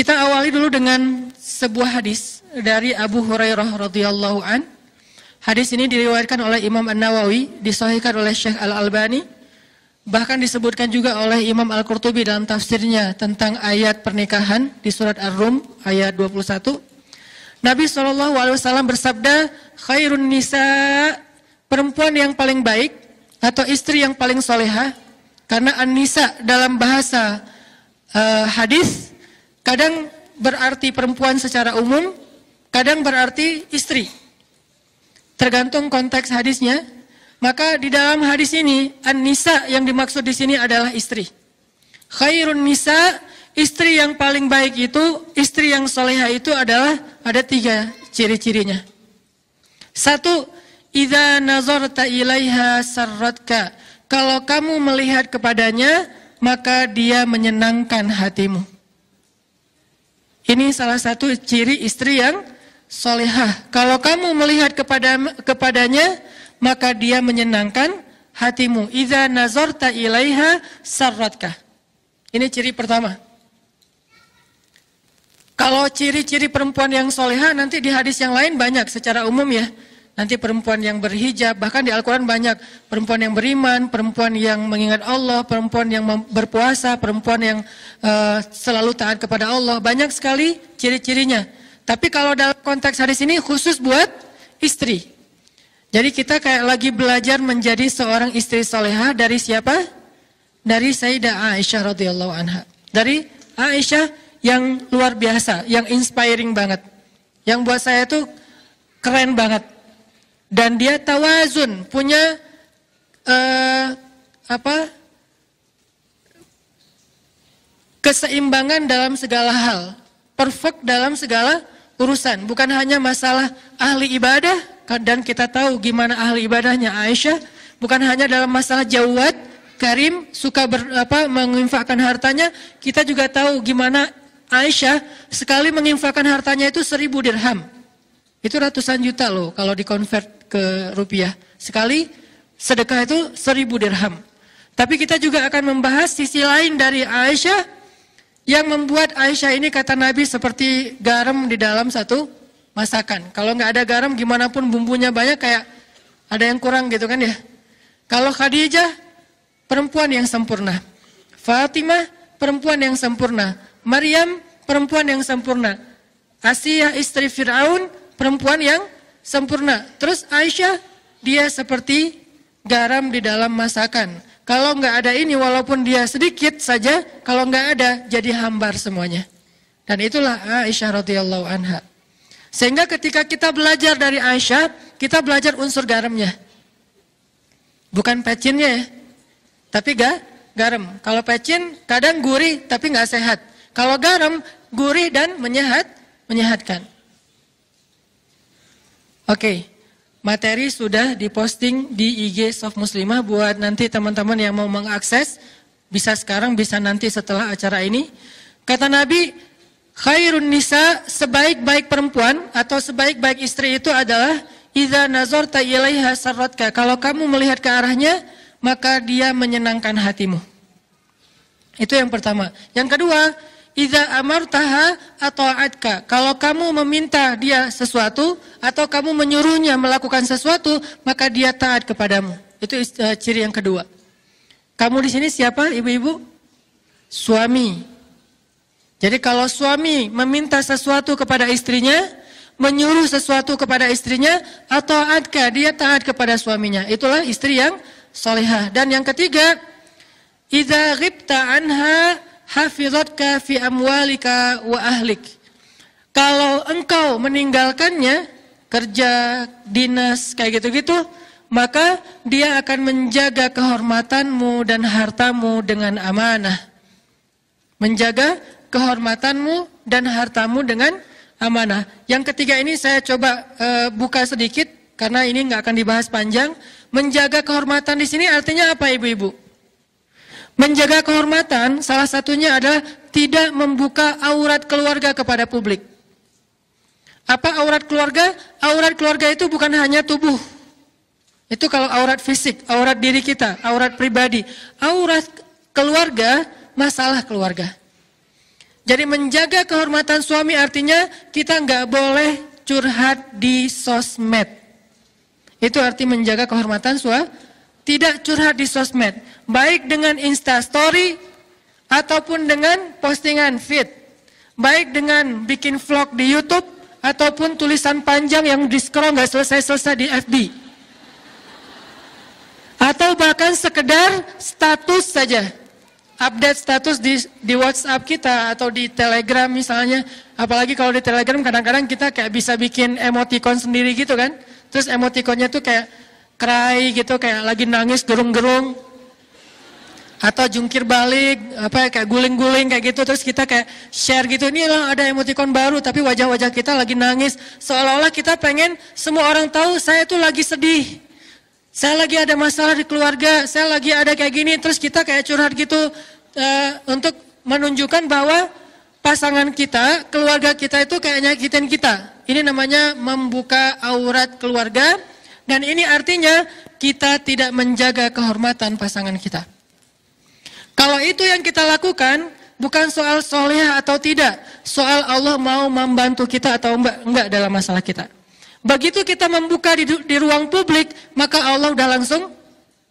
Kita awali dulu dengan sebuah hadis dari Abu Hurairah radhiyallahu an. Hadis ini diriwayatkan oleh Imam An-Nawawi, disahihkan oleh Syekh Al-Albani, bahkan disebutkan juga oleh Imam Al-Qurtubi dalam tafsirnya tentang ayat pernikahan di surat Ar-Rum ayat 21. Nabi SAW bersabda, khairun nisa, perempuan yang paling baik atau istri yang paling soleha, karena an-nisa dalam bahasa uh, hadis kadang berarti perempuan secara umum, kadang berarti istri. Tergantung konteks hadisnya. Maka di dalam hadis ini an-nisa yang dimaksud di sini adalah istri. Khairun nisa, istri yang paling baik itu, istri yang soleha itu adalah ada tiga ciri-cirinya. Satu, idza nazarta ilaiha sarratka. Kalau kamu melihat kepadanya, maka dia menyenangkan hatimu. Ini salah satu ciri istri yang solehah. Kalau kamu melihat kepada kepadanya, maka dia menyenangkan hatimu. Iza nazarta ilaiha sarratka. Ini ciri pertama. Kalau ciri-ciri perempuan yang soleha nanti di hadis yang lain banyak secara umum ya. Nanti perempuan yang berhijab, bahkan di Al-Quran banyak perempuan yang beriman, perempuan yang mengingat Allah, perempuan yang berpuasa, perempuan yang uh, selalu taat kepada Allah. Banyak sekali ciri-cirinya. Tapi kalau dalam konteks hadis ini khusus buat istri. Jadi kita kayak lagi belajar menjadi seorang istri soleha dari siapa? Dari Sayyidah Aisyah radhiyallahu anha. Dari Aisyah yang luar biasa, yang inspiring banget. Yang buat saya tuh keren banget dan dia tawazun, punya uh, apa? keseimbangan dalam segala hal, perfect dalam segala urusan, bukan hanya masalah ahli ibadah dan kita tahu gimana ahli ibadahnya Aisyah, bukan hanya dalam masalah jawad, karim, suka ber, apa, menginfakkan hartanya, kita juga tahu gimana Aisyah sekali menginfakkan hartanya itu seribu dirham. Itu ratusan juta loh kalau dikonvert ke rupiah. Sekali sedekah itu seribu dirham. Tapi kita juga akan membahas sisi lain dari Aisyah yang membuat Aisyah ini kata Nabi seperti garam di dalam satu masakan. Kalau nggak ada garam gimana pun bumbunya banyak kayak ada yang kurang gitu kan ya. Kalau Khadijah perempuan yang sempurna. Fatimah perempuan yang sempurna. Maryam perempuan yang sempurna. Asia istri Fir'aun perempuan yang sempurna. Terus Aisyah dia seperti garam di dalam masakan. Kalau nggak ada ini walaupun dia sedikit saja, kalau nggak ada jadi hambar semuanya. Dan itulah Aisyah radhiyallahu anha. Sehingga ketika kita belajar dari Aisyah, kita belajar unsur garamnya. Bukan pecinnya ya. Tapi ga, garam. Kalau pecin kadang gurih tapi nggak sehat. Kalau garam gurih dan menyehat, menyehatkan. Oke, materi sudah diposting di IG Soft Muslimah buat nanti teman-teman yang mau mengakses bisa sekarang bisa nanti setelah acara ini. Kata Nabi, khairun nisa sebaik-baik perempuan atau sebaik-baik istri itu adalah idza nazarta ilaiha sarratka. Kalau kamu melihat ke arahnya, maka dia menyenangkan hatimu. Itu yang pertama. Yang kedua, Iza amartaha atau adka. Kalau kamu meminta dia sesuatu atau kamu menyuruhnya melakukan sesuatu, maka dia taat kepadamu. Itu uh, ciri yang kedua. Kamu di sini siapa, ibu-ibu? Suami. Jadi kalau suami meminta sesuatu kepada istrinya, menyuruh sesuatu kepada istrinya, atau adka, dia taat kepada suaminya. Itulah istri yang solehah. Dan yang ketiga, Iza ghibta anha hafizatka fi amwalika wa ahlik. Kalau engkau meninggalkannya, kerja, dinas, kayak gitu-gitu, maka dia akan menjaga kehormatanmu dan hartamu dengan amanah. Menjaga kehormatanmu dan hartamu dengan amanah. Yang ketiga ini saya coba uh, buka sedikit karena ini nggak akan dibahas panjang. Menjaga kehormatan di sini artinya apa ibu-ibu? Menjaga kehormatan salah satunya adalah tidak membuka aurat keluarga kepada publik. Apa aurat keluarga? Aurat keluarga itu bukan hanya tubuh. Itu kalau aurat fisik, aurat diri kita, aurat pribadi. Aurat keluarga, masalah keluarga. Jadi menjaga kehormatan suami artinya kita nggak boleh curhat di sosmed. Itu arti menjaga kehormatan suami. Tidak curhat di sosmed. Baik dengan instastory ataupun dengan postingan feed. Baik dengan bikin vlog di Youtube ataupun tulisan panjang yang di scroll nggak selesai-selesai di FB. Atau bahkan sekedar status saja update status di, di WhatsApp kita atau di Telegram misalnya. Apalagi kalau di Telegram kadang-kadang kita kayak bisa bikin emoticon sendiri gitu kan. Terus emoticonnya tuh kayak cry gitu, kayak lagi nangis gerung-gerung. Atau jungkir balik, apa kayak guling-guling kayak gitu. Terus kita kayak share gitu, ini lah ada emoticon baru tapi wajah-wajah kita lagi nangis. Seolah-olah kita pengen semua orang tahu saya tuh lagi sedih. Saya lagi ada masalah di keluarga, saya lagi ada kayak gini, terus kita kayak curhat gitu uh, untuk menunjukkan bahwa pasangan kita, keluarga kita itu kayak nyakitin kita. Ini namanya membuka aurat keluarga dan ini artinya kita tidak menjaga kehormatan pasangan kita. Kalau itu yang kita lakukan, bukan soal soleh atau tidak, soal Allah mau membantu kita atau enggak, enggak dalam masalah kita. Begitu kita membuka di, di ruang publik, maka Allah udah langsung,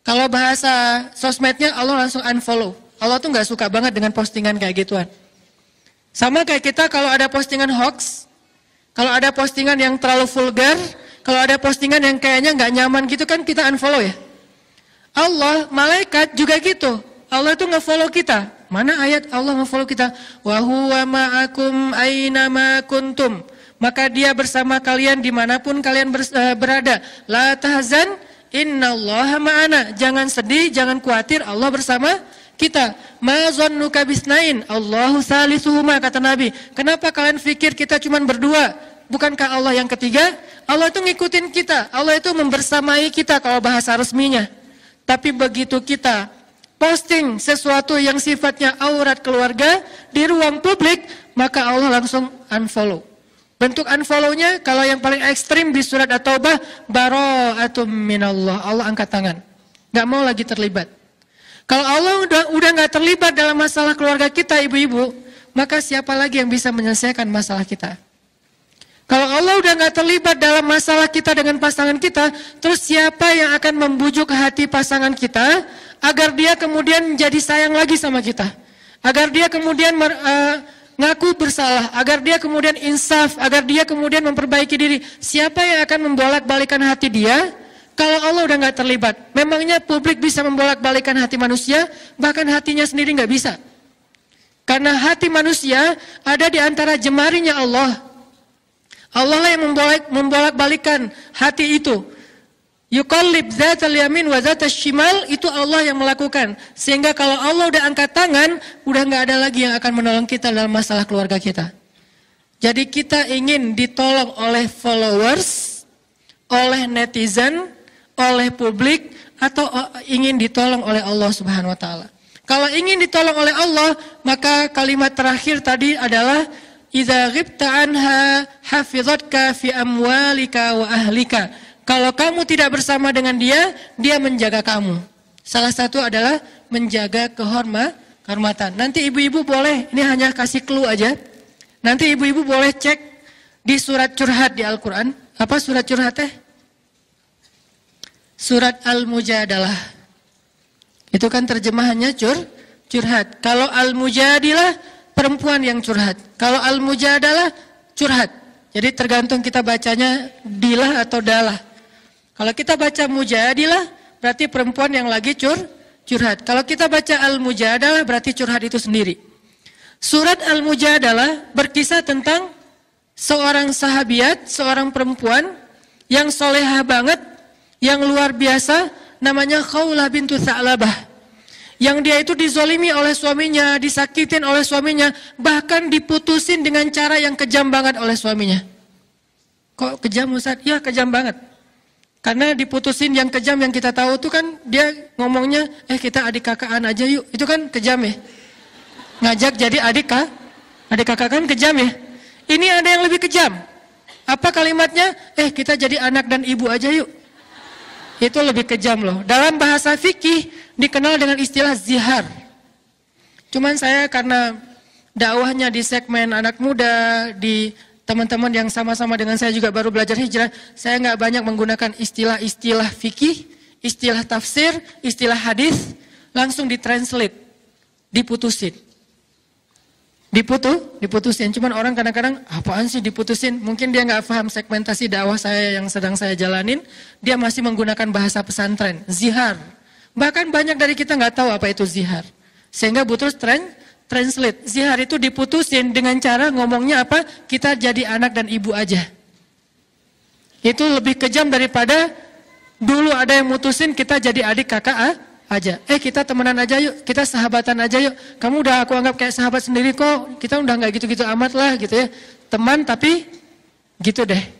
kalau bahasa sosmednya Allah langsung unfollow. Allah tuh nggak suka banget dengan postingan kayak gituan. Sama kayak kita kalau ada postingan hoax, kalau ada postingan yang terlalu vulgar, kalau ada postingan yang kayaknya nggak nyaman gitu kan kita unfollow ya. Allah, malaikat juga gitu. Allah itu nge-follow kita. Mana ayat Allah nge-follow kita? Wa ma'akum aina kuntum maka dia bersama kalian di mana pun kalian eh, berada. La tahzan, innallaha ma'ana. Jangan sedih, jangan khawatir, Allah bersama kita. Ma zannuka bisnain, Allahu salisuhuma, kata Nabi. Kenapa kalian pikir kita cuma berdua? Bukankah Allah yang ketiga? Allah itu ngikutin kita, Allah itu membersamai kita kalau bahasa resminya. Tapi begitu kita posting sesuatu yang sifatnya aurat keluarga di ruang publik, maka Allah langsung unfollow. Bentuk unfollow-nya kalau yang paling ekstrim di surat At-Taubah bara'atum minallah. Allah angkat tangan. Gak mau lagi terlibat. Kalau Allah udah udah nggak terlibat dalam masalah keluarga kita ibu-ibu, maka siapa lagi yang bisa menyelesaikan masalah kita? Kalau Allah udah nggak terlibat dalam masalah kita dengan pasangan kita, terus siapa yang akan membujuk hati pasangan kita agar dia kemudian menjadi sayang lagi sama kita? Agar dia kemudian uh, ngaku bersalah, agar dia kemudian insaf, agar dia kemudian memperbaiki diri. Siapa yang akan membolak-balikan hati dia? Kalau Allah udah nggak terlibat, memangnya publik bisa membolak-balikan hati manusia, bahkan hatinya sendiri nggak bisa. Karena hati manusia ada di antara jemarinya Allah. Allah lah yang membolak-balikan hati itu. Yukallib zatal yamin wa zatal shimal itu Allah yang melakukan. Sehingga kalau Allah udah angkat tangan, udah nggak ada lagi yang akan menolong kita dalam masalah keluarga kita. Jadi kita ingin ditolong oleh followers, oleh netizen, oleh publik, atau ingin ditolong oleh Allah Subhanahu wa taala. Kalau ingin ditolong oleh Allah, maka kalimat terakhir tadi adalah idza ghibta anha hafizatka fi amwalika wa ahlika kalau kamu tidak bersama dengan dia, dia menjaga kamu. Salah satu adalah menjaga kehormat, kehormatan. Nanti ibu-ibu boleh, ini hanya kasih clue aja. Nanti ibu-ibu boleh cek di surat curhat di Al-Quran. Apa surat curhat teh? Surat Al-Mujadalah. Itu kan terjemahannya cur, curhat. Kalau Al-Mujadilah, perempuan yang curhat. Kalau Al-Mujadalah, curhat. Jadi tergantung kita bacanya dilah atau dalah. Kalau kita baca mujadilah berarti perempuan yang lagi cur curhat. Kalau kita baca al-mujadalah berarti curhat itu sendiri. Surat al-mujadalah berkisah tentang seorang sahabiat, seorang perempuan yang solehah banget, yang luar biasa, namanya Khawlah bintu Sa'labah. Yang dia itu dizolimi oleh suaminya, disakitin oleh suaminya, bahkan diputusin dengan cara yang kejam banget oleh suaminya. Kok kejam Ustaz? Ya kejam banget. Karena diputusin yang kejam yang kita tahu itu kan dia ngomongnya, eh kita adik kakaan aja yuk. Itu kan kejam ya. Ngajak jadi adik kak, adik kakak kan kejam ya. Ini ada yang lebih kejam. Apa kalimatnya? Eh kita jadi anak dan ibu aja yuk. Itu lebih kejam loh. Dalam bahasa fikih dikenal dengan istilah zihar. Cuman saya karena dakwahnya di segmen anak muda, di teman-teman yang sama-sama dengan saya juga baru belajar hijrah, saya nggak banyak menggunakan istilah-istilah fikih, istilah tafsir, istilah hadis, langsung ditranslate, diputusin. Diputu, diputusin. Cuman orang kadang-kadang apaan sih diputusin? Mungkin dia nggak paham segmentasi dakwah saya yang sedang saya jalanin. Dia masih menggunakan bahasa pesantren, zihar. Bahkan banyak dari kita nggak tahu apa itu zihar. Sehingga butuh tren, translate. Zihar itu diputusin dengan cara ngomongnya apa? Kita jadi anak dan ibu aja. Itu lebih kejam daripada dulu ada yang mutusin kita jadi adik kakak ah, aja. Eh kita temenan aja yuk, kita sahabatan aja yuk. Kamu udah aku anggap kayak sahabat sendiri kok. Kita udah nggak gitu-gitu amat lah gitu ya. Teman tapi gitu deh.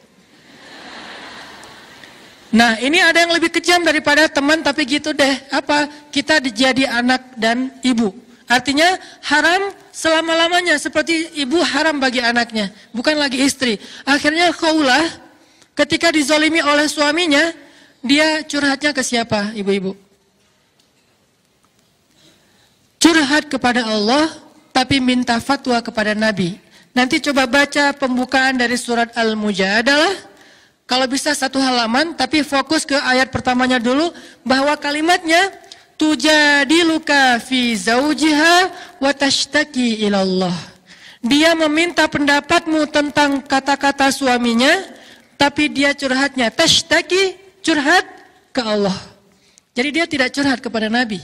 Nah ini ada yang lebih kejam daripada teman tapi gitu deh. Apa? Kita dijadi anak dan ibu. Artinya haram selama-lamanya seperti ibu haram bagi anaknya. Bukan lagi istri. Akhirnya khaulah ketika dizolimi oleh suaminya. Dia curhatnya ke siapa ibu-ibu? curhat kepada Allah tapi minta fatwa kepada Nabi. Nanti coba baca pembukaan dari surat Al-Mujadalah. Kalau bisa satu halaman tapi fokus ke ayat pertamanya dulu bahwa kalimatnya tujadiluka fi zaujiha wa tashtaki ilallah. Dia meminta pendapatmu tentang kata-kata suaminya tapi dia curhatnya tashtaki curhat ke Allah. Jadi dia tidak curhat kepada Nabi.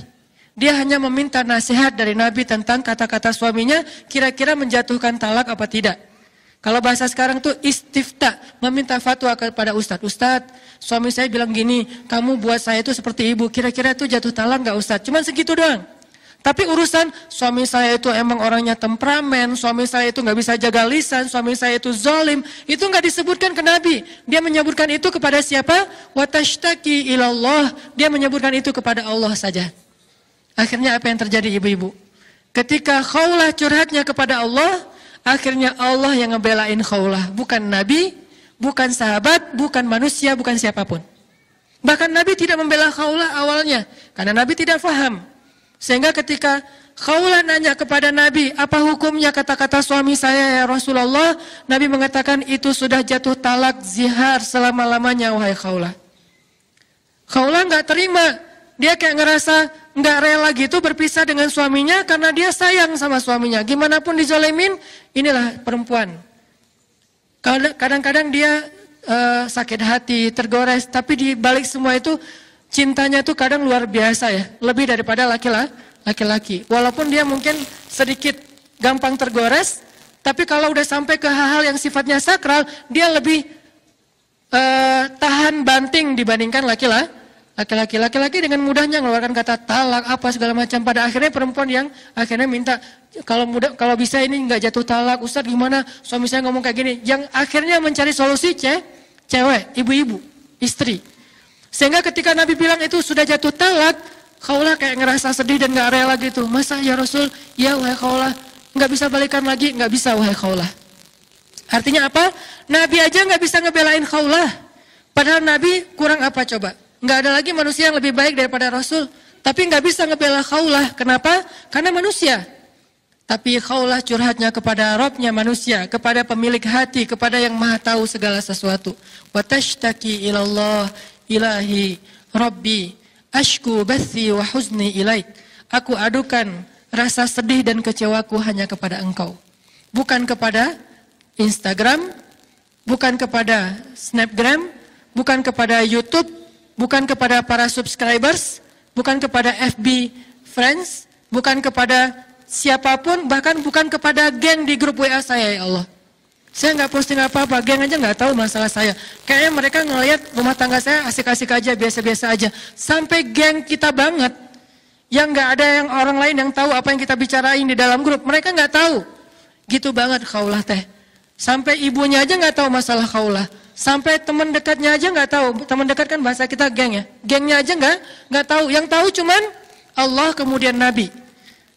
Dia hanya meminta nasihat dari Nabi tentang kata-kata suaminya, kira-kira menjatuhkan talak apa tidak. Kalau bahasa sekarang tuh istifta, meminta fatwa kepada ustadz. Ustadz, suami saya bilang gini, kamu buat saya itu seperti ibu, kira-kira itu jatuh talak nggak ustadz? Cuman segitu doang. Tapi urusan suami saya itu emang orangnya temperamen, suami saya itu nggak bisa jaga lisan, suami saya itu zolim, itu nggak disebutkan ke Nabi. Dia menyebutkan itu kepada siapa? Watashtaki ilallah. Dia menyebutkan itu kepada Allah saja. Akhirnya apa yang terjadi ibu-ibu? Ketika khawlah curhatnya kepada Allah, akhirnya Allah yang ngebelain khawlah. Bukan Nabi, bukan sahabat, bukan manusia, bukan siapa pun. Bahkan Nabi tidak membela khawlah awalnya, karena Nabi tidak faham. Sehingga ketika Khawlah nanya kepada Nabi, apa hukumnya kata-kata suami saya ya Rasulullah? Nabi mengatakan itu sudah jatuh talak zihar selama-lamanya wahai Khawlah. Khawlah nggak terima, dia kayak ngerasa nggak rela gitu berpisah dengan suaminya karena dia sayang sama suaminya. Gimana pun dizolemin, inilah perempuan. Kadang-kadang dia uh, sakit hati, tergores, tapi di balik semua itu cintanya tuh kadang luar biasa ya, lebih daripada laki-laki. Walaupun dia mungkin sedikit gampang tergores, tapi kalau udah sampai ke hal-hal yang sifatnya sakral, dia lebih uh, tahan banting dibandingkan laki-laki laki-laki laki-laki dengan mudahnya mengeluarkan kata talak apa segala macam. Pada akhirnya perempuan yang akhirnya minta kalau mudah kalau bisa ini nggak jatuh talak Ustadz gimana? Suami saya ngomong kayak gini. Yang akhirnya mencari solusi ce, cewek ibu-ibu istri. Sehingga ketika Nabi bilang itu sudah jatuh talak kaulah kayak ngerasa sedih dan nggak rela gitu. Masa ya Rasul? Ya wahai kaulah. Nggak bisa balikan lagi? Nggak bisa wahai kaulah. Artinya apa? Nabi aja nggak bisa ngebelain kaulah padahal Nabi kurang apa coba Nggak ada lagi manusia yang lebih baik daripada Rasul. Tapi nggak bisa ngebela khaulah. Kenapa? Karena manusia. Tapi khaulah curhatnya kepada Robnya manusia, kepada pemilik hati, kepada yang maha tahu segala sesuatu. Watashtaki ilallah ilahi Rabbi ashku bathi wa huzni. Aku adukan rasa sedih dan kecewaku hanya kepada engkau. Bukan kepada Instagram, bukan kepada Snapgram, bukan kepada YouTube, bukan kepada para subscribers, bukan kepada FB friends, bukan kepada siapa pun, bahkan bukan kepada geng di grup WA saya ya Allah. Saya nggak posting apa-apa, geng aja nggak tahu masalah saya. Kayaknya mereka ngelihat rumah tangga saya asik-asik aja, biasa-biasa aja. Sampai geng kita banget, yang nggak ada yang orang lain yang tahu apa yang kita bicarain di dalam grup. Mereka nggak tahu. Gitu banget kaulah teh. Sampai ibunya aja nggak tahu masalah kaulah. Sampai teman dekatnya aja nggak tahu. Teman dekat kan bahasa kita geng ya. Gengnya aja nggak nggak tahu. Yang tahu cuman Allah kemudian Nabi.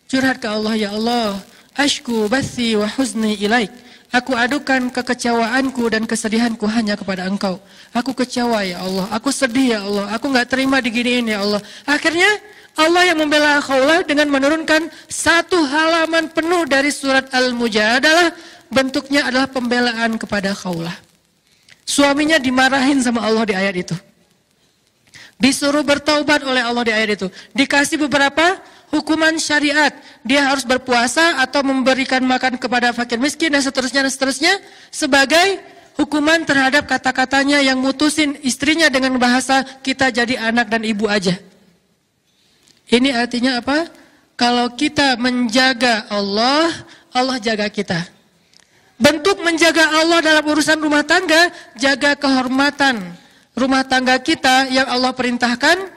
Curhat ke Allah ya Allah. Ashku bathi wa huzni ilaik. Aku adukan kekecewaanku dan kesedihanku hanya kepada engkau. Aku kecewa ya Allah. Aku sedih ya Allah. Aku nggak terima diginiin ya Allah. Akhirnya Allah yang membela Khawlah dengan menurunkan satu halaman penuh dari surat Al-Mujadalah bentuknya adalah pembelaan kepada Khawlah. Suaminya dimarahin sama Allah di ayat itu. Disuruh bertaubat oleh Allah di ayat itu. Dikasih beberapa hukuman syariat. Dia harus berpuasa atau memberikan makan kepada fakir miskin dan seterusnya dan seterusnya sebagai hukuman terhadap kata-katanya yang mutusin istrinya dengan bahasa kita jadi anak dan ibu aja. Ini artinya apa? Kalau kita menjaga Allah, Allah jaga kita. Bentuk menjaga Allah dalam urusan rumah tangga, jaga kehormatan rumah tangga kita yang Allah perintahkan,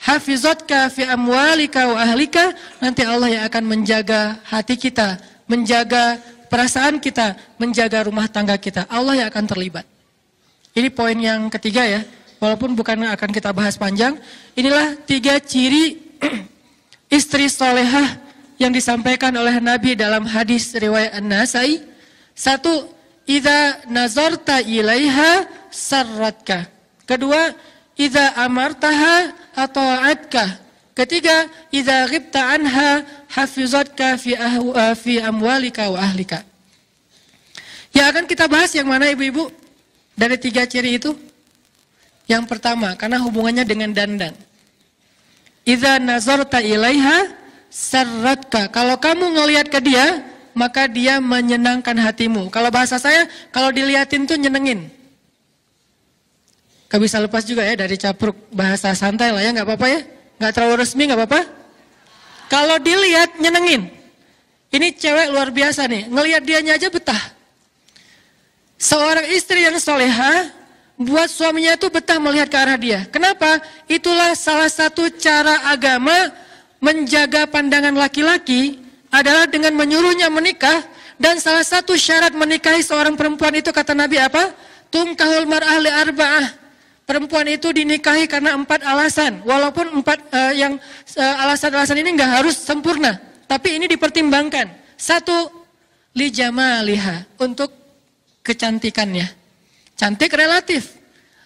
hafizatka fi amwalika wa ahlika, nanti Allah yang akan menjaga hati kita, menjaga perasaan kita, menjaga rumah tangga kita. Allah yang akan terlibat. Ini poin yang ketiga ya, walaupun bukan akan kita bahas panjang. Inilah tiga ciri istri solehah yang disampaikan oleh Nabi dalam hadis riwayat An-Nasai. Satu, Iza nazarta ilaiha sarratka. Kedua, Iza amartaha atau adka. Ketiga, Iza ghibta anha hafizatka fi, ahwa, fi amwalika wa ahlika. Yang akan kita bahas yang mana ibu-ibu? Dari tiga ciri itu. Yang pertama, karena hubungannya dengan dandan. Iza nazarta ilaiha sarratka. Kalau kamu ngelihat ke dia, maka dia menyenangkan hatimu. Kalau bahasa saya, kalau dilihatin tuh nyenengin. Gak bisa lepas juga ya dari capruk bahasa santai lah ya, nggak apa-apa ya. Nggak terlalu resmi nggak apa-apa. Kalau dilihat nyenengin. Ini cewek luar biasa nih, ngelihat dianya aja betah. Seorang istri yang soleha, buat suaminya itu betah melihat ke arah dia. Kenapa? Itulah salah satu cara agama menjaga pandangan laki-laki adalah dengan menyuruhnya menikah dan salah satu syarat menikahi seorang perempuan itu kata Nabi apa? Tungkahul mar'ah li arba'ah. Perempuan itu dinikahi karena empat alasan. Walaupun empat uh, yang uh, alasan-alasan ini nggak harus sempurna, tapi ini dipertimbangkan. Satu, li jamaliha untuk kecantikannya. Cantik relatif.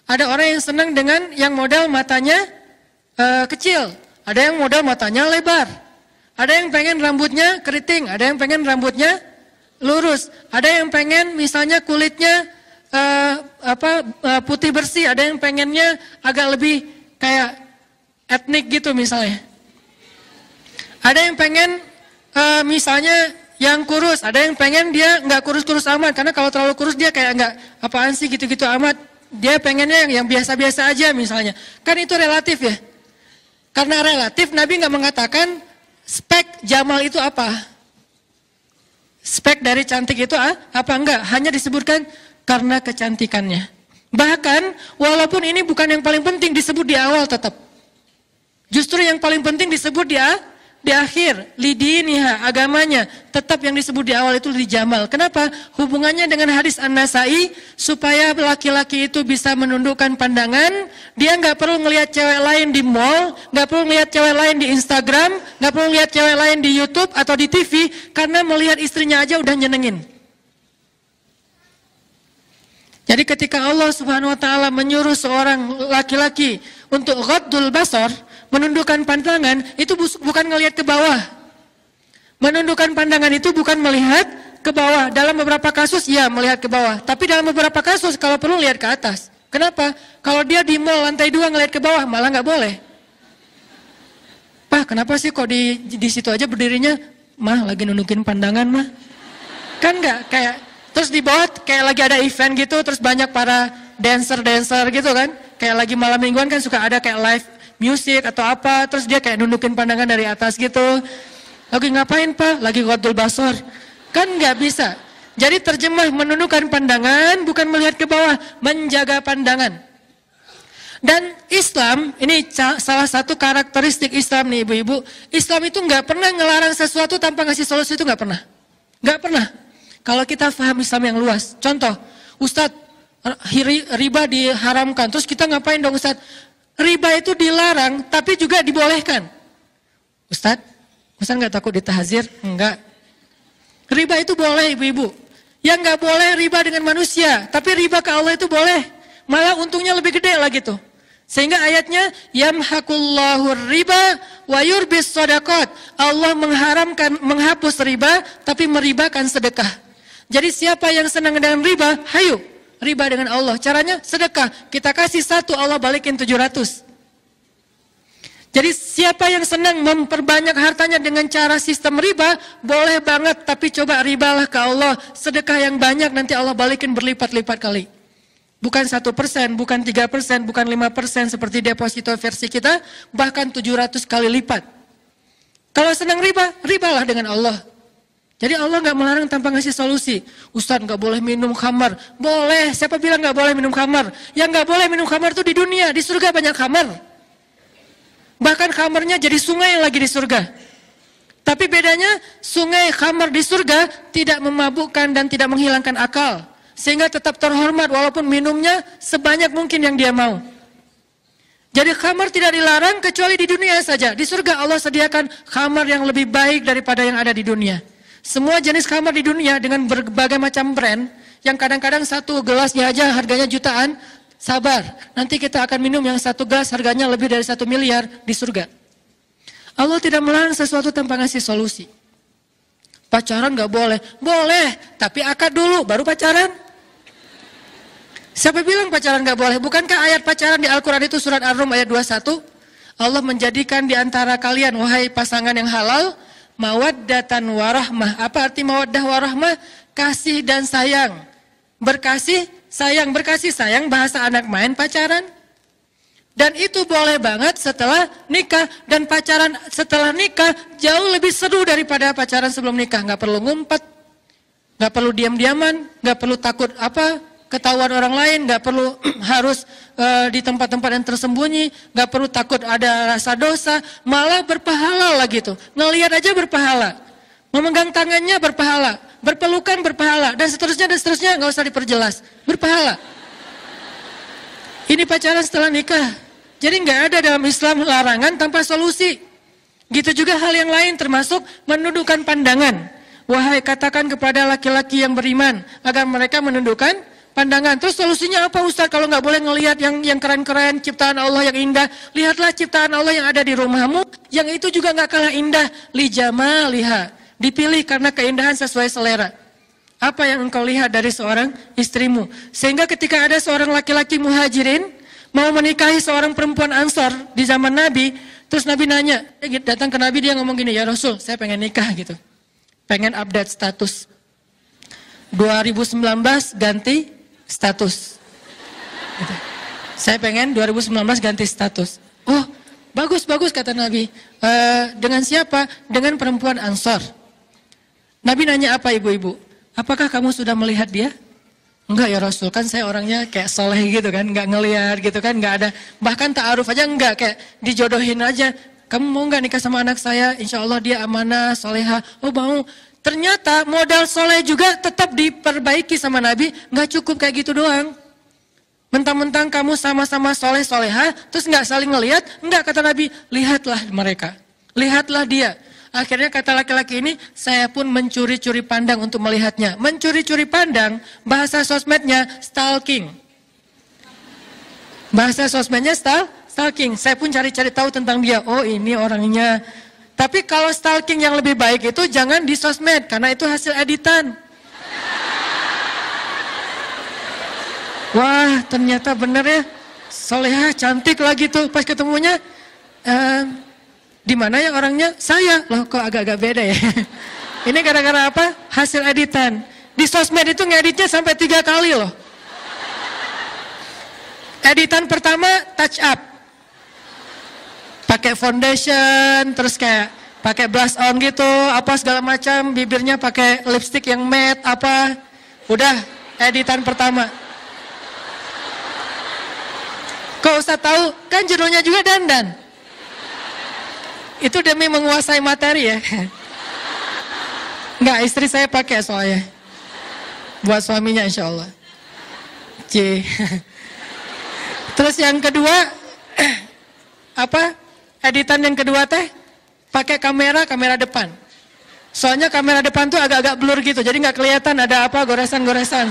Ada orang yang senang dengan yang modal matanya uh, kecil, ada yang modal matanya lebar. Ada yang pengen rambutnya keriting, ada yang pengen rambutnya lurus, ada yang pengen misalnya kulitnya uh, apa uh, putih bersih, ada yang pengennya agak lebih kayak etnik gitu misalnya. Ada yang pengen uh, misalnya yang kurus, ada yang pengen dia nggak kurus-kurus amat karena kalau terlalu kurus dia kayak nggak apaan sih gitu-gitu amat. Dia pengennya yang biasa-biasa aja misalnya. Kan itu relatif ya. Karena relatif Nabi nggak mengatakan spek Jamal itu apa. Spek dari cantik itu apa enggak? Hanya disebutkan karena kecantikannya. Bahkan walaupun ini bukan yang paling penting disebut di awal tetap. Justru yang paling penting disebut dia di akhir lidiniha agamanya tetap yang disebut di awal itu dijamal. Kenapa? Hubungannya dengan hadis An-Nasai supaya laki-laki itu bisa menundukkan pandangan, dia nggak perlu ngelihat cewek lain di mall, nggak perlu ngelihat cewek lain di Instagram, nggak perlu ngelihat cewek lain di YouTube atau di TV karena melihat istrinya aja udah nyenengin. Jadi ketika Allah Subhanahu wa taala menyuruh seorang laki-laki untuk ghaddul basar, menundukkan pandangan itu bukan melihat ke bawah. Menundukkan pandangan itu bukan melihat ke bawah. Dalam beberapa kasus ya melihat ke bawah, tapi dalam beberapa kasus kalau perlu lihat ke atas. Kenapa? Kalau dia di mall lantai dua ngelihat ke bawah malah nggak boleh. Pak, kenapa sih kok di di situ aja berdirinya? Mah lagi nundukin pandangan mah. Kan nggak kayak terus di bawah kayak lagi ada event gitu, terus banyak para dancer-dancer gitu kan. Kayak lagi malam mingguan kan suka ada kayak live musik atau apa, terus dia kayak nundukin pandangan dari atas gitu. Lagi ngapain pak? Lagi khotul basor. Kan nggak bisa. Jadi terjemah menundukkan pandangan bukan melihat ke bawah, menjaga pandangan. Dan Islam, ini salah satu karakteristik Islam nih ibu-ibu. Islam itu nggak pernah ngelarang sesuatu tanpa ngasih solusi itu nggak pernah. Nggak pernah. Kalau kita paham Islam yang luas. Contoh, Ustadz, riba diharamkan. Terus kita ngapain dong Ustadz? Riba itu dilarang tapi juga dibolehkan. Ustadz, Ustadz nggak takut ditahazir? Enggak. Riba itu boleh ibu-ibu. Yang nggak boleh riba dengan manusia, tapi riba ke Allah itu boleh. Malah untungnya lebih gede lah gitu. Sehingga ayatnya yamhaqullahu riba wa yurbis sadaqat. Allah mengharamkan menghapus riba tapi meribakan sedekah. Jadi siapa yang senang dengan riba, hayu riba dengan Allah. Caranya sedekah. Kita kasih satu Allah balikin 700. Jadi siapa yang senang memperbanyak hartanya dengan cara sistem riba, boleh banget tapi coba ribalah ke Allah. Sedekah yang banyak nanti Allah balikin berlipat-lipat kali. Bukan satu persen, bukan tiga persen, bukan lima persen seperti deposito versi kita, bahkan tujuh ratus kali lipat. Kalau senang riba, ribalah dengan Allah. Jadi Allah nggak melarang tanpa ngasih solusi. Ustaz nggak boleh minum khamar. Boleh. Siapa bilang nggak boleh minum khamar? Yang nggak boleh minum khamar itu di dunia. Di surga banyak khamar. Bahkan khamarnya jadi sungai yang lagi di surga. Tapi bedanya sungai khamar di surga tidak memabukkan dan tidak menghilangkan akal sehingga tetap terhormat walaupun minumnya sebanyak mungkin yang dia mau. Jadi khamar tidak dilarang kecuali di dunia saja. Di surga Allah sediakan khamar yang lebih baik daripada yang ada di dunia. Semua jenis khamar di dunia dengan berbagai macam brand yang kadang-kadang satu gelasnya aja harganya jutaan. Sabar, nanti kita akan minum yang satu gelas harganya lebih dari satu miliar di surga. Allah tidak melarang sesuatu tanpa ngasih solusi. Pacaran gak boleh, boleh, tapi akad dulu baru pacaran. Siapa bilang pacaran gak boleh? Bukankah ayat pacaran di Al-Quran itu surat Ar-Rum ayat 21? Allah menjadikan di antara kalian, wahai pasangan yang halal, mawaddatan warahmah. Apa arti mawaddah warahmah? Kasih dan sayang. Berkasih, sayang. Berkasih, sayang, bahasa anak main pacaran. Dan itu boleh banget setelah nikah. Dan pacaran setelah nikah jauh lebih seru daripada pacaran sebelum nikah. Gak perlu ngumpet, gak perlu diam-diaman, gak perlu takut apa, ketahuan orang lain, nggak perlu harus uh, di tempat-tempat yang tersembunyi, nggak perlu takut ada rasa dosa, malah berpahala lah gitu. Ngelihat aja berpahala, memegang tangannya berpahala, berpelukan berpahala, dan seterusnya dan seterusnya nggak usah diperjelas, berpahala. Ini pacaran setelah nikah, jadi nggak ada dalam Islam larangan tanpa solusi. Gitu juga hal yang lain termasuk menundukkan pandangan. Wahai katakan kepada laki-laki yang beriman agar mereka menundukkan pandangan. Terus solusinya apa Ustaz kalau nggak boleh ngelihat yang yang keren-keren ciptaan Allah yang indah? Lihatlah ciptaan Allah yang ada di rumahmu, yang itu juga nggak kalah indah. Lijama liha. Dipilih karena keindahan sesuai selera. Apa yang engkau lihat dari seorang istrimu? Sehingga ketika ada seorang laki-laki muhajirin mau menikahi seorang perempuan ansar di zaman Nabi, terus Nabi nanya, datang ke Nabi dia ngomong gini, ya Rasul, saya pengen nikah gitu. Pengen update status. 2019 ganti status. Gitu. Saya pengen 2019 ganti status. Oh, bagus bagus kata Nabi. E, dengan siapa? Dengan perempuan Ansor. Nabi nanya apa ibu-ibu? Apakah kamu sudah melihat dia? Enggak ya Rasul, kan saya orangnya kayak soleh gitu kan, enggak ngelihat gitu kan, enggak ada. Bahkan ta'aruf aja enggak, kayak dijodohin aja. Kamu mau enggak nikah sama anak saya? Insya Allah dia amanah, soleha. Oh mau, Ternyata modal soleh juga tetap diperbaiki sama Nabi, nggak cukup kayak gitu doang. Mentang-mentang kamu sama-sama soleh soleha, terus nggak saling ngelihat, nggak kata Nabi, lihatlah mereka, lihatlah dia. Akhirnya kata laki-laki ini, saya pun mencuri-curi pandang untuk melihatnya. Mencuri-curi pandang, bahasa sosmednya stalking. Bahasa sosmednya stal, stalking. Saya pun cari-cari tahu tentang dia. Oh ini orangnya tapi kalau stalking yang lebih baik itu jangan di sosmed karena itu hasil editan. Wah ternyata bener ya, soleha cantik lagi tuh pas ketemunya. Di mana ya orangnya? Saya. Loh kok agak-agak beda ya. Ini gara-gara apa? Hasil editan. Di sosmed itu ngeditnya sampai tiga kali loh. Editan pertama touch up pakai foundation, terus kayak pakai blush on gitu, apa segala macam, bibirnya pakai lipstick yang matte, apa, udah editan pertama. Kok usah tahu, kan judulnya juga dandan. Itu demi menguasai materi ya. Enggak, istri saya pakai soalnya. Buat suaminya insya Allah. C. Terus yang kedua, apa? Editan yang kedua teh pakai kamera kamera depan. Soalnya kamera depan tuh agak-agak blur gitu, jadi nggak kelihatan ada apa goresan-goresan.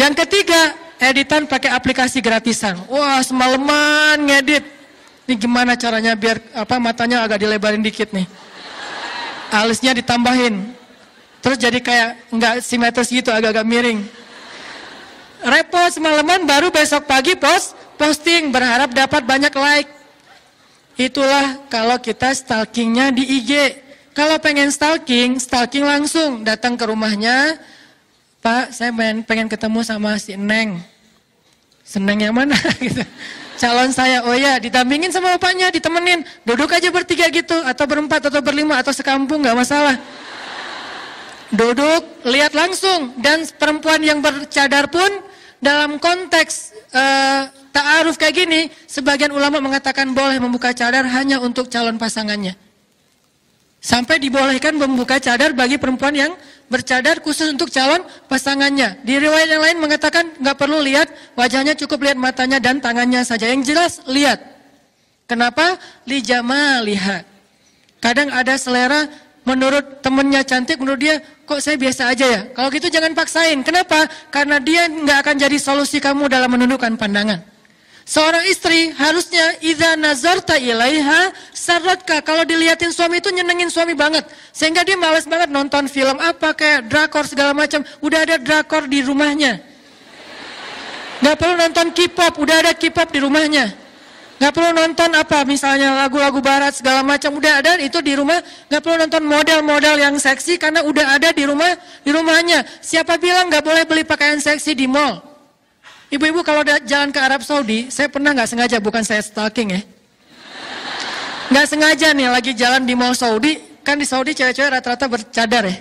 Yang ketiga, editan pakai aplikasi gratisan. Wah, semalaman ngedit. Ini gimana caranya biar apa matanya agak dilebarin dikit nih. Alisnya ditambahin. Terus jadi kayak nggak simetris gitu, agak-agak miring. Repot semalaman baru besok pagi post posting berharap dapat banyak like. Itulah kalau kita stalkingnya di IG. Kalau pengen stalking, stalking langsung datang ke rumahnya. Pak, saya pengen, ketemu sama si Neng. Seneng yang mana gitu. Calon saya, oh ya ditampingin sama bapaknya, ditemenin. Duduk aja bertiga gitu, atau berempat, atau berlima, atau sekampung, gak masalah. Duduk, lihat langsung. Dan perempuan yang bercadar pun dalam konteks uh, ta'aruf kayak gini, sebagian ulama mengatakan boleh membuka cadar hanya untuk calon pasangannya. Sampai dibolehkan membuka cadar bagi perempuan yang bercadar khusus untuk calon pasangannya. Di riwayat yang lain mengatakan nggak perlu lihat wajahnya, cukup lihat matanya dan tangannya saja. Yang jelas lihat. Kenapa? Lijama lihat. Kadang ada selera menurut temennya cantik, menurut dia kok saya biasa aja ya. Kalau gitu jangan paksain. Kenapa? Karena dia nggak akan jadi solusi kamu dalam menundukkan pandangan. Seorang istri harusnya idza nazarta ilaiha saratka. Kalau dilihatin suami itu nyenengin suami banget. Sehingga dia males banget nonton film apa kayak drakor segala macam. Udah ada drakor di rumahnya. Gak perlu nonton K-pop, udah ada K-pop di rumahnya. Gak perlu nonton apa misalnya lagu-lagu barat segala macam udah ada itu di rumah. Gak perlu nonton model-model yang seksi karena udah ada di rumah di rumahnya. Siapa bilang gak boleh beli pakaian seksi di mall? Ibu-ibu kalau jalan ke Arab Saudi, saya pernah nggak sengaja, bukan saya stalking ya. Nggak sengaja nih lagi jalan di Mall Saudi, kan di Saudi cewek-cewek rata-rata bercadar ya.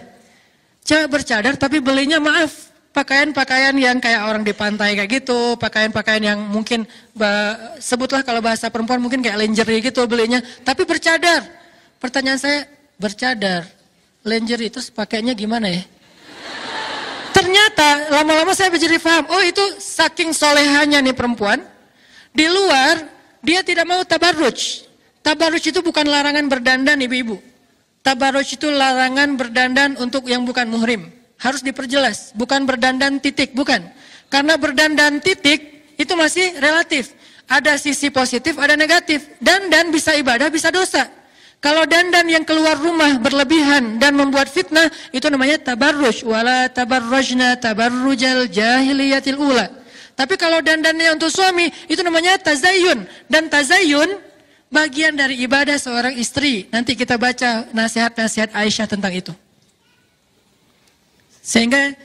Cewek bercadar tapi belinya maaf, pakaian-pakaian yang kayak orang di pantai kayak gitu, pakaian-pakaian yang mungkin sebutlah kalau bahasa perempuan mungkin kayak lingerie gitu belinya, tapi bercadar. Pertanyaan saya, bercadar, lingerie itu pakainya gimana ya? Ternyata lama-lama saya menjadi paham, oh itu saking solehannya nih perempuan. Di luar dia tidak mau tabarruj. Tabarruj itu bukan larangan berdandan ibu-ibu. Tabarruj itu larangan berdandan untuk yang bukan muhrim. Harus diperjelas, bukan berdandan titik, bukan. Karena berdandan titik itu masih relatif. Ada sisi positif, ada negatif. Dan dan bisa ibadah, bisa dosa. Kalau dandan yang keluar rumah berlebihan dan membuat fitnah, itu namanya tabarruj. Wala tabarrujna tabarrujal jahiliyatil ula. Tapi kalau dandannya untuk suami, itu namanya tazayyun. Dan tazayyun bagian dari ibadah seorang istri. Nanti kita baca nasihat-nasihat Aisyah tentang itu. Sehingga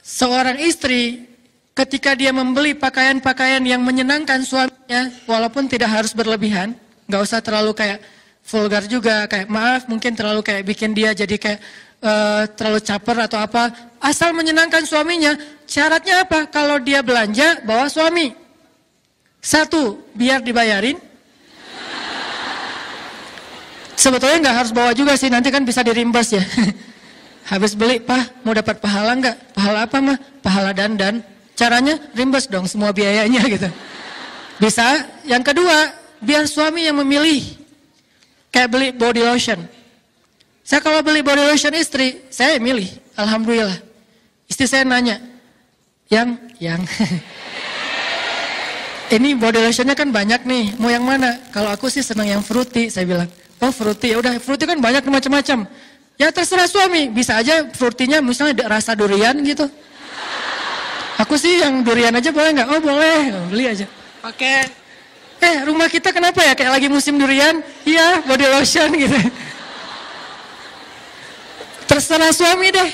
seorang istri ketika dia membeli pakaian-pakaian yang menyenangkan suaminya, walaupun tidak harus berlebihan, nggak usah terlalu kayak vulgar juga kayak maaf mungkin terlalu kayak bikin dia jadi kayak uh, terlalu caper atau apa. Asal menyenangkan suaminya. Syaratnya apa? Kalau dia belanja bawa suami. Satu biar dibayarin. Sebetulnya nggak harus bawa juga sih nanti kan bisa dirimbas ya. Habis beli pak mau dapat pahala nggak? Pahala apa mah pahala dandan. Caranya rimbas dong semua biayanya gitu. Bisa yang kedua biar suami yang memilih Kayak beli body lotion. Saya kalau beli body lotion istri, saya milih. Alhamdulillah. Istri saya nanya, yang, yang. Ini body lotionnya kan banyak nih, mau yang mana? Kalau aku sih senang yang fruity, saya bilang. Oh fruity, ya udah fruity kan banyak macam-macam. Ya terserah suami, bisa aja fruitynya misalnya rasa durian gitu. Aku sih yang durian aja boleh nggak? Oh boleh, beli aja. Pakai eh rumah kita kenapa ya kayak lagi musim durian? Iya, body lotion gitu. Terserah suami deh.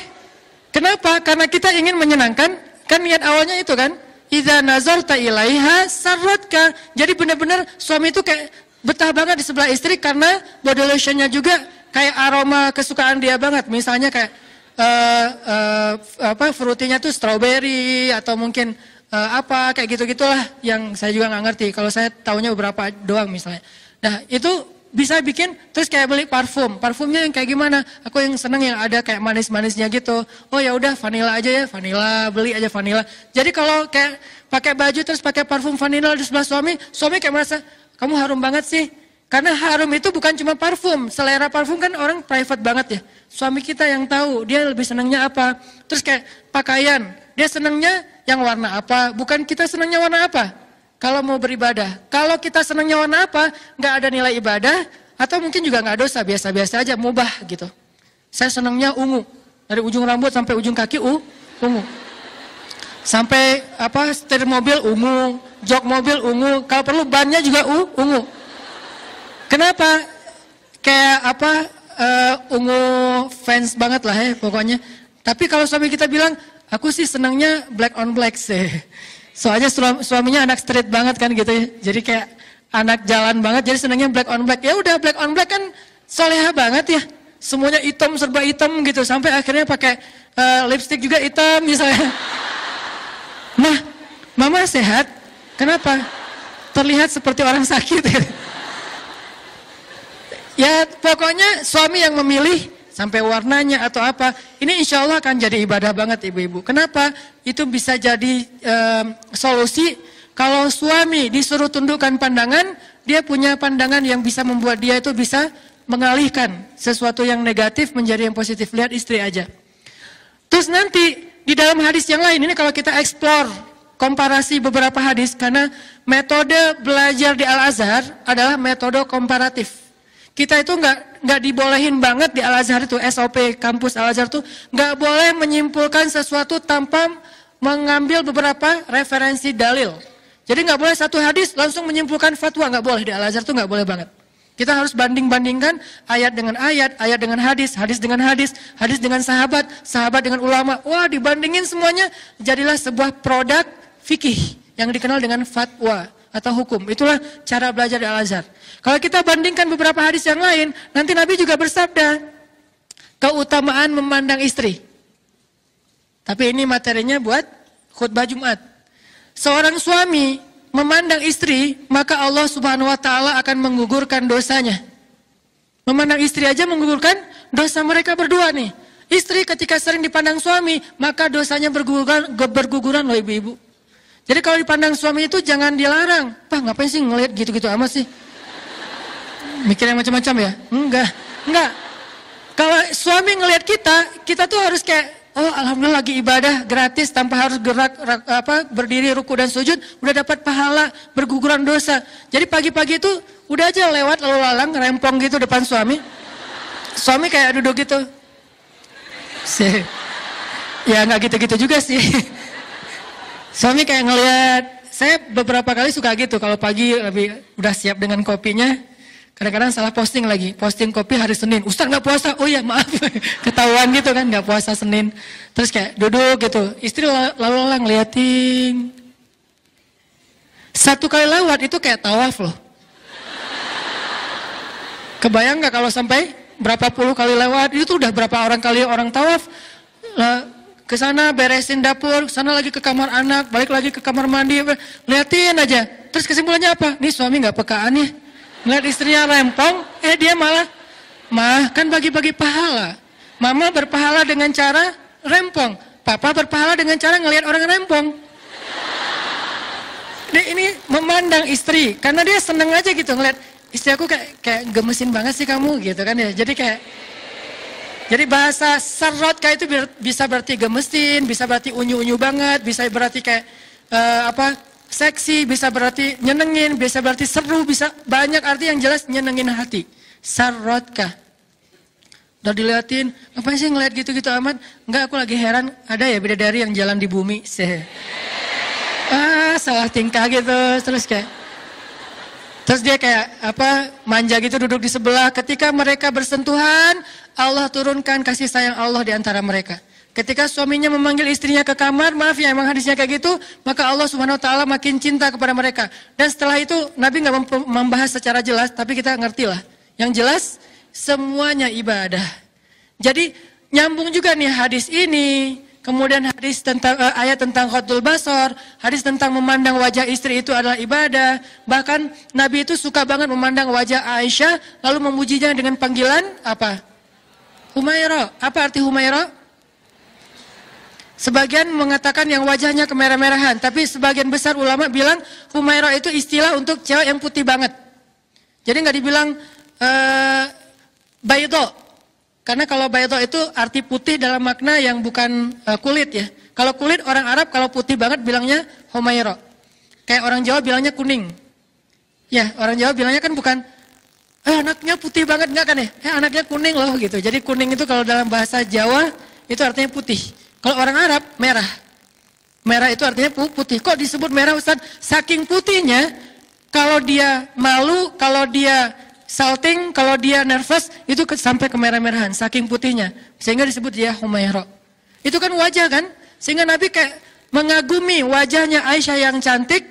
Kenapa? Karena kita ingin menyenangkan, kan niat awalnya itu kan. Idza nazarta ilaiha sarratka. Jadi benar-benar suami itu kayak betah banget di sebelah istri karena body lotionnya juga kayak aroma kesukaan dia banget. Misalnya kayak uh, uh, apa fruitinya tuh strawberry atau mungkin uh, apa kayak gitu gitulah yang saya juga nggak ngerti. Kalau saya tahunya beberapa doang misalnya. Nah itu bisa bikin terus kayak beli parfum. Parfumnya yang kayak gimana? Aku yang seneng yang ada kayak manis-manisnya gitu. Oh ya udah vanilla aja ya, vanilla beli aja vanilla. Jadi kalau kayak pakai baju terus pakai parfum vanilla di sebelah suami, suami kayak merasa kamu harum banget sih. Karena harum itu bukan cuma parfum. Selera parfum kan orang private banget ya. Suami kita yang tahu, dia lebih senangnya apa. Terus kayak pakaian, dia senangnya yang warna apa. Bukan kita senangnya warna apa. Kalau mau beribadah. Kalau kita senangnya warna apa, nggak ada nilai ibadah. Atau mungkin juga nggak dosa, biasa-biasa aja, mubah gitu. Saya senangnya ungu. Dari ujung rambut sampai ujung kaki, uh, ungu. Sampai apa setir mobil ungu, jok mobil ungu, kalau perlu bannya juga uh, ungu. Kenapa? Kayak apa uh, ungu fans banget lah ya pokoknya. Tapi kalau suami kita bilang, aku sih senangnya black on black sih. Soalnya suaminya anak street banget kan gitu ya. Jadi kayak anak jalan banget, jadi senangnya black on black. Ya udah black on black kan soleha banget ya. Semuanya hitam serba hitam gitu sampai akhirnya pakai uh, lipstick juga hitam misalnya. Nah, mama sehat. Kenapa? Terlihat seperti orang sakit. Ya pokoknya suami yang memilih sampai warnanya atau apa, ini insya Allah akan jadi ibadah banget ibu-ibu. Kenapa? Itu bisa jadi um, solusi kalau suami disuruh tundukkan pandangan, dia punya pandangan yang bisa membuat dia itu bisa mengalihkan sesuatu yang negatif menjadi yang positif. Lihat istri aja. Terus nanti di dalam hadis yang lain, ini kalau kita explore komparasi beberapa hadis, karena metode belajar di Al-Azhar adalah metode komparatif. Kita itu nggak nggak dibolehin banget di Al Azhar itu SOP kampus Al Azhar itu nggak boleh menyimpulkan sesuatu tanpa mengambil beberapa referensi dalil. Jadi nggak boleh satu hadis langsung menyimpulkan fatwa nggak boleh di Al Azhar itu nggak boleh banget. Kita harus banding-bandingkan ayat dengan ayat, ayat dengan hadis, hadis dengan hadis, hadis dengan sahabat, sahabat dengan ulama. Wah, dibandingin semuanya jadilah sebuah produk fikih yang dikenal dengan fatwa atau hukum. Itulah cara belajar di Al-Azhar. Kalau kita bandingkan beberapa hadis yang lain, nanti Nabi juga bersabda, keutamaan memandang istri. Tapi ini materinya buat khutbah Jumat. Seorang suami memandang istri, maka Allah Subhanahu wa taala akan menggugurkan dosanya. Memandang istri aja menggugurkan dosa mereka berdua nih. Istri ketika sering dipandang suami, maka dosanya berguguran, berguguran loh ibu-ibu. Jadi kalau dipandang suami itu jangan dilarang. Pak ngapain sih ngeliat gitu-gitu amat sih? Mikir yang macam-macam ya? Enggak, enggak. Kalau suami ngelihat kita, kita tuh harus kayak, oh alhamdulillah lagi ibadah gratis tanpa harus gerak apa berdiri ruku dan sujud, udah dapat pahala berguguran dosa. Jadi pagi-pagi itu udah aja lewat lalu lalang rempong gitu depan suami. Suami kayak duduk gitu. Sih. Ya nggak gitu-gitu juga sih. Suami kayak ngelihat, saya beberapa kali suka gitu kalau pagi lebih udah siap dengan kopinya, kadang-kadang salah posting lagi, posting kopi hari Senin, Ustaz nggak puasa, oh ya maaf, ketahuan gitu kan nggak puasa Senin, terus kayak duduk gitu, istri lalu lalang ngeliatin, satu kali lewat itu kayak tawaf loh. Kebayang nggak kalau sampai berapa puluh kali lewat, itu udah berapa orang kali orang tawaf, ke sana beresin dapur, sana lagi ke kamar anak, balik lagi ke kamar mandi, liatin aja. Terus kesimpulannya apa? Nih suami nggak pekaan ya. Ngeliat istrinya rempong, eh dia malah, mah kan bagi-bagi pahala. Mama berpahala dengan cara rempong. Papa berpahala dengan cara ngelihat orang rempong. Dia ini memandang istri, karena dia seneng aja gitu ngeliat istri aku kayak, kayak gemesin banget sih kamu gitu kan ya. Jadi kayak jadi bahasa kayak itu bisa berarti gemesin, bisa berarti unyu-unyu banget, bisa berarti kayak uh, apa seksi, bisa berarti nyenengin, bisa berarti seru, bisa banyak arti yang jelas nyenengin hati. Sarrotka. Udah diliatin, apa sih ngeliat gitu-gitu amat? Enggak, aku lagi heran, ada ya bidadari yang jalan di bumi. Se ah, salah tingkah gitu, terus kayak Terus dia kayak apa manja gitu duduk di sebelah. Ketika mereka bersentuhan, Allah turunkan kasih sayang Allah di antara mereka. Ketika suaminya memanggil istrinya ke kamar, maaf ya emang hadisnya kayak gitu, maka Allah Subhanahu wa taala makin cinta kepada mereka. Dan setelah itu Nabi nggak membahas secara jelas, tapi kita ngerti lah. Yang jelas semuanya ibadah. Jadi nyambung juga nih hadis ini Kemudian hadis tentang uh, ayat tentang khotul basor, hadis tentang memandang wajah istri itu adalah ibadah. Bahkan Nabi itu suka banget memandang wajah Aisyah lalu memujinya dengan panggilan apa? Humaira. Apa arti Humaira? Sebagian mengatakan yang wajahnya kemerah-merahan, tapi sebagian besar ulama bilang Humaira itu istilah untuk cewek yang putih banget. Jadi nggak dibilang uh, baydo. Karena kalau baydo itu arti putih dalam makna yang bukan uh, kulit ya. Kalau kulit orang Arab kalau putih banget bilangnya homayro. Kayak orang Jawa bilangnya kuning. Ya, orang Jawa bilangnya kan bukan eh anaknya putih banget enggak kan ya? Eh anaknya kuning loh gitu. Jadi kuning itu kalau dalam bahasa Jawa itu artinya putih. Kalau orang Arab merah. Merah itu artinya putih. Kok disebut merah Ustaz? Saking putihnya kalau dia malu, kalau dia salting, kalau dia nervous itu sampai ke merah-merahan saking putihnya. Sehingga disebut dia Humaira. Itu kan wajah kan? Sehingga Nabi kayak mengagumi wajahnya Aisyah yang cantik,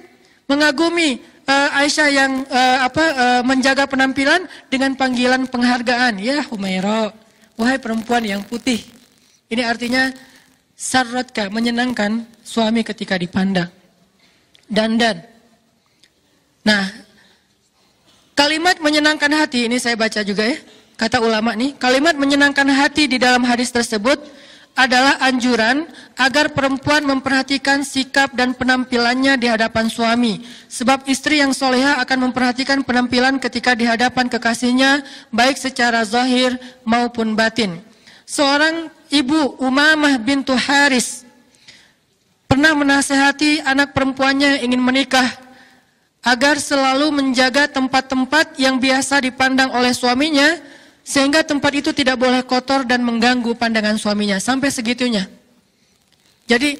mengagumi uh, Aisyah yang uh, apa uh, menjaga penampilan dengan panggilan penghargaan, ya Humaira, wahai perempuan yang putih. Ini artinya sarratka menyenangkan suami ketika dipandang. Dan dan. Nah, kalimat menyenangkan hati ini saya baca juga ya. Kata ulama nih, kalimat menyenangkan hati di dalam hadis tersebut adalah anjuran agar perempuan memperhatikan sikap dan penampilannya di hadapan suami. Sebab istri yang soleha akan memperhatikan penampilan ketika di hadapan kekasihnya, baik secara zahir maupun batin. Seorang ibu Umamah bintu Haris pernah menasehati anak perempuannya yang ingin menikah agar selalu menjaga tempat-tempat yang biasa dipandang oleh suaminya sehingga tempat itu tidak boleh kotor dan mengganggu pandangan suaminya sampai segitunya. Jadi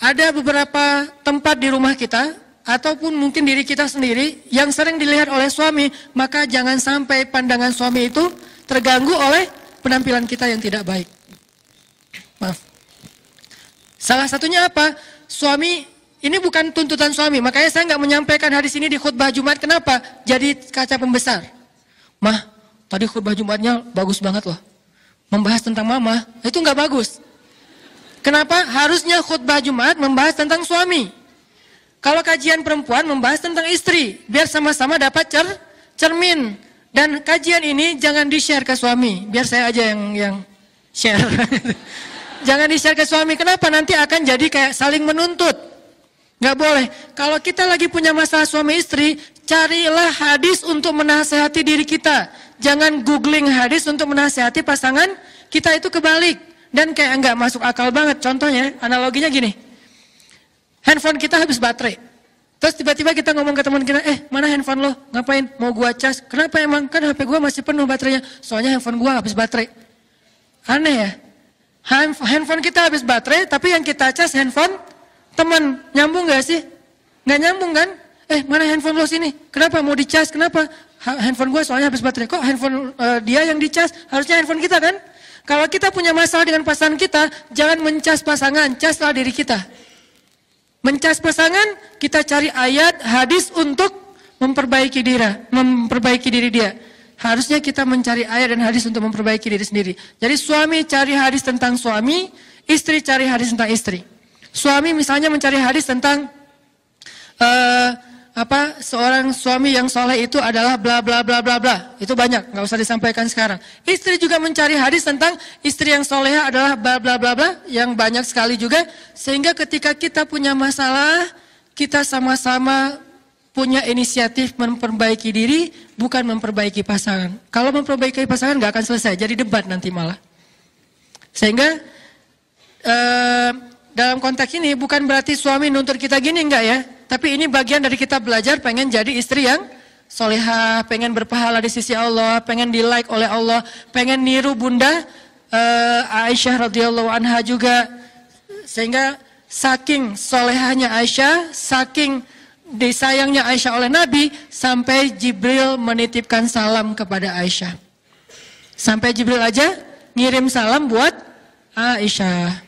ada beberapa tempat di rumah kita ataupun mungkin diri kita sendiri yang sering dilihat oleh suami, maka jangan sampai pandangan suami itu terganggu oleh penampilan kita yang tidak baik. Maaf. Salah satunya apa? Suami ini bukan tuntutan suami, makanya saya nggak menyampaikan hadis ini di khutbah Jumat. Kenapa? Jadi kaca pembesar. Mah, Tadi khutbah Jumatnya bagus banget loh. Membahas tentang mama, itu nggak bagus. Kenapa? Harusnya khutbah Jumat membahas tentang suami. Kalau kajian perempuan membahas tentang istri, biar sama-sama dapat cer cermin. Dan kajian ini jangan di-share ke suami, biar saya aja yang yang share. jangan di-share ke suami. Kenapa? Nanti akan jadi kayak saling menuntut. Gak boleh. Kalau kita lagi punya masalah suami istri, carilah hadis untuk menasehati diri kita. Jangan googling hadis untuk menasihati pasangan kita itu kebalik. Dan kayak enggak masuk akal banget. Contohnya, analoginya gini. Handphone kita habis baterai. Terus tiba-tiba kita ngomong ke teman kita, eh mana handphone lo? Ngapain? Mau gua cas? Kenapa emang? Kan HP gua masih penuh baterainya. Soalnya handphone gua habis baterai. Aneh ya? Handphone kita habis baterai, tapi yang kita cas handphone teman. Nyambung gak sih? Nggak nyambung kan? Eh mana handphone lo sini? Kenapa mau dicas? Kenapa? handphone gue soalnya habis baterai. Kok handphone uh, dia yang dicas? Harusnya handphone kita kan? Kalau kita punya masalah dengan pasangan kita, jangan mencas pasangan, caslah diri kita. Mencas pasangan, kita cari ayat, hadis untuk memperbaiki diri, memperbaiki diri dia. Harusnya kita mencari ayat dan hadis untuk memperbaiki diri sendiri. Jadi suami cari hadis tentang suami, istri cari hadis tentang istri. Suami misalnya mencari hadis tentang uh, apa seorang suami yang soleh itu adalah bla bla bla bla bla. Itu banyak, nggak usah disampaikan sekarang. Istri juga mencari hadis tentang istri yang soleh adalah bla bla bla bla, yang banyak sekali juga. Sehingga ketika kita punya masalah, kita sama-sama punya inisiatif memperbaiki diri, bukan memperbaiki pasangan. Kalau memperbaiki pasangan nggak akan selesai, jadi debat nanti malah. Sehingga eh, dalam konteks ini bukan berarti suami nuntut kita gini enggak ya, tapi ini bagian dari kita belajar pengen jadi istri yang soleha, pengen berpahala di sisi Allah, pengen di like oleh Allah, pengen niru bunda uh, Aisyah radhiyallahu anha juga. Sehingga saking solehahnya Aisyah, saking disayangnya Aisyah oleh Nabi, sampai Jibril menitipkan salam kepada Aisyah. Sampai Jibril aja ngirim salam buat Aisyah.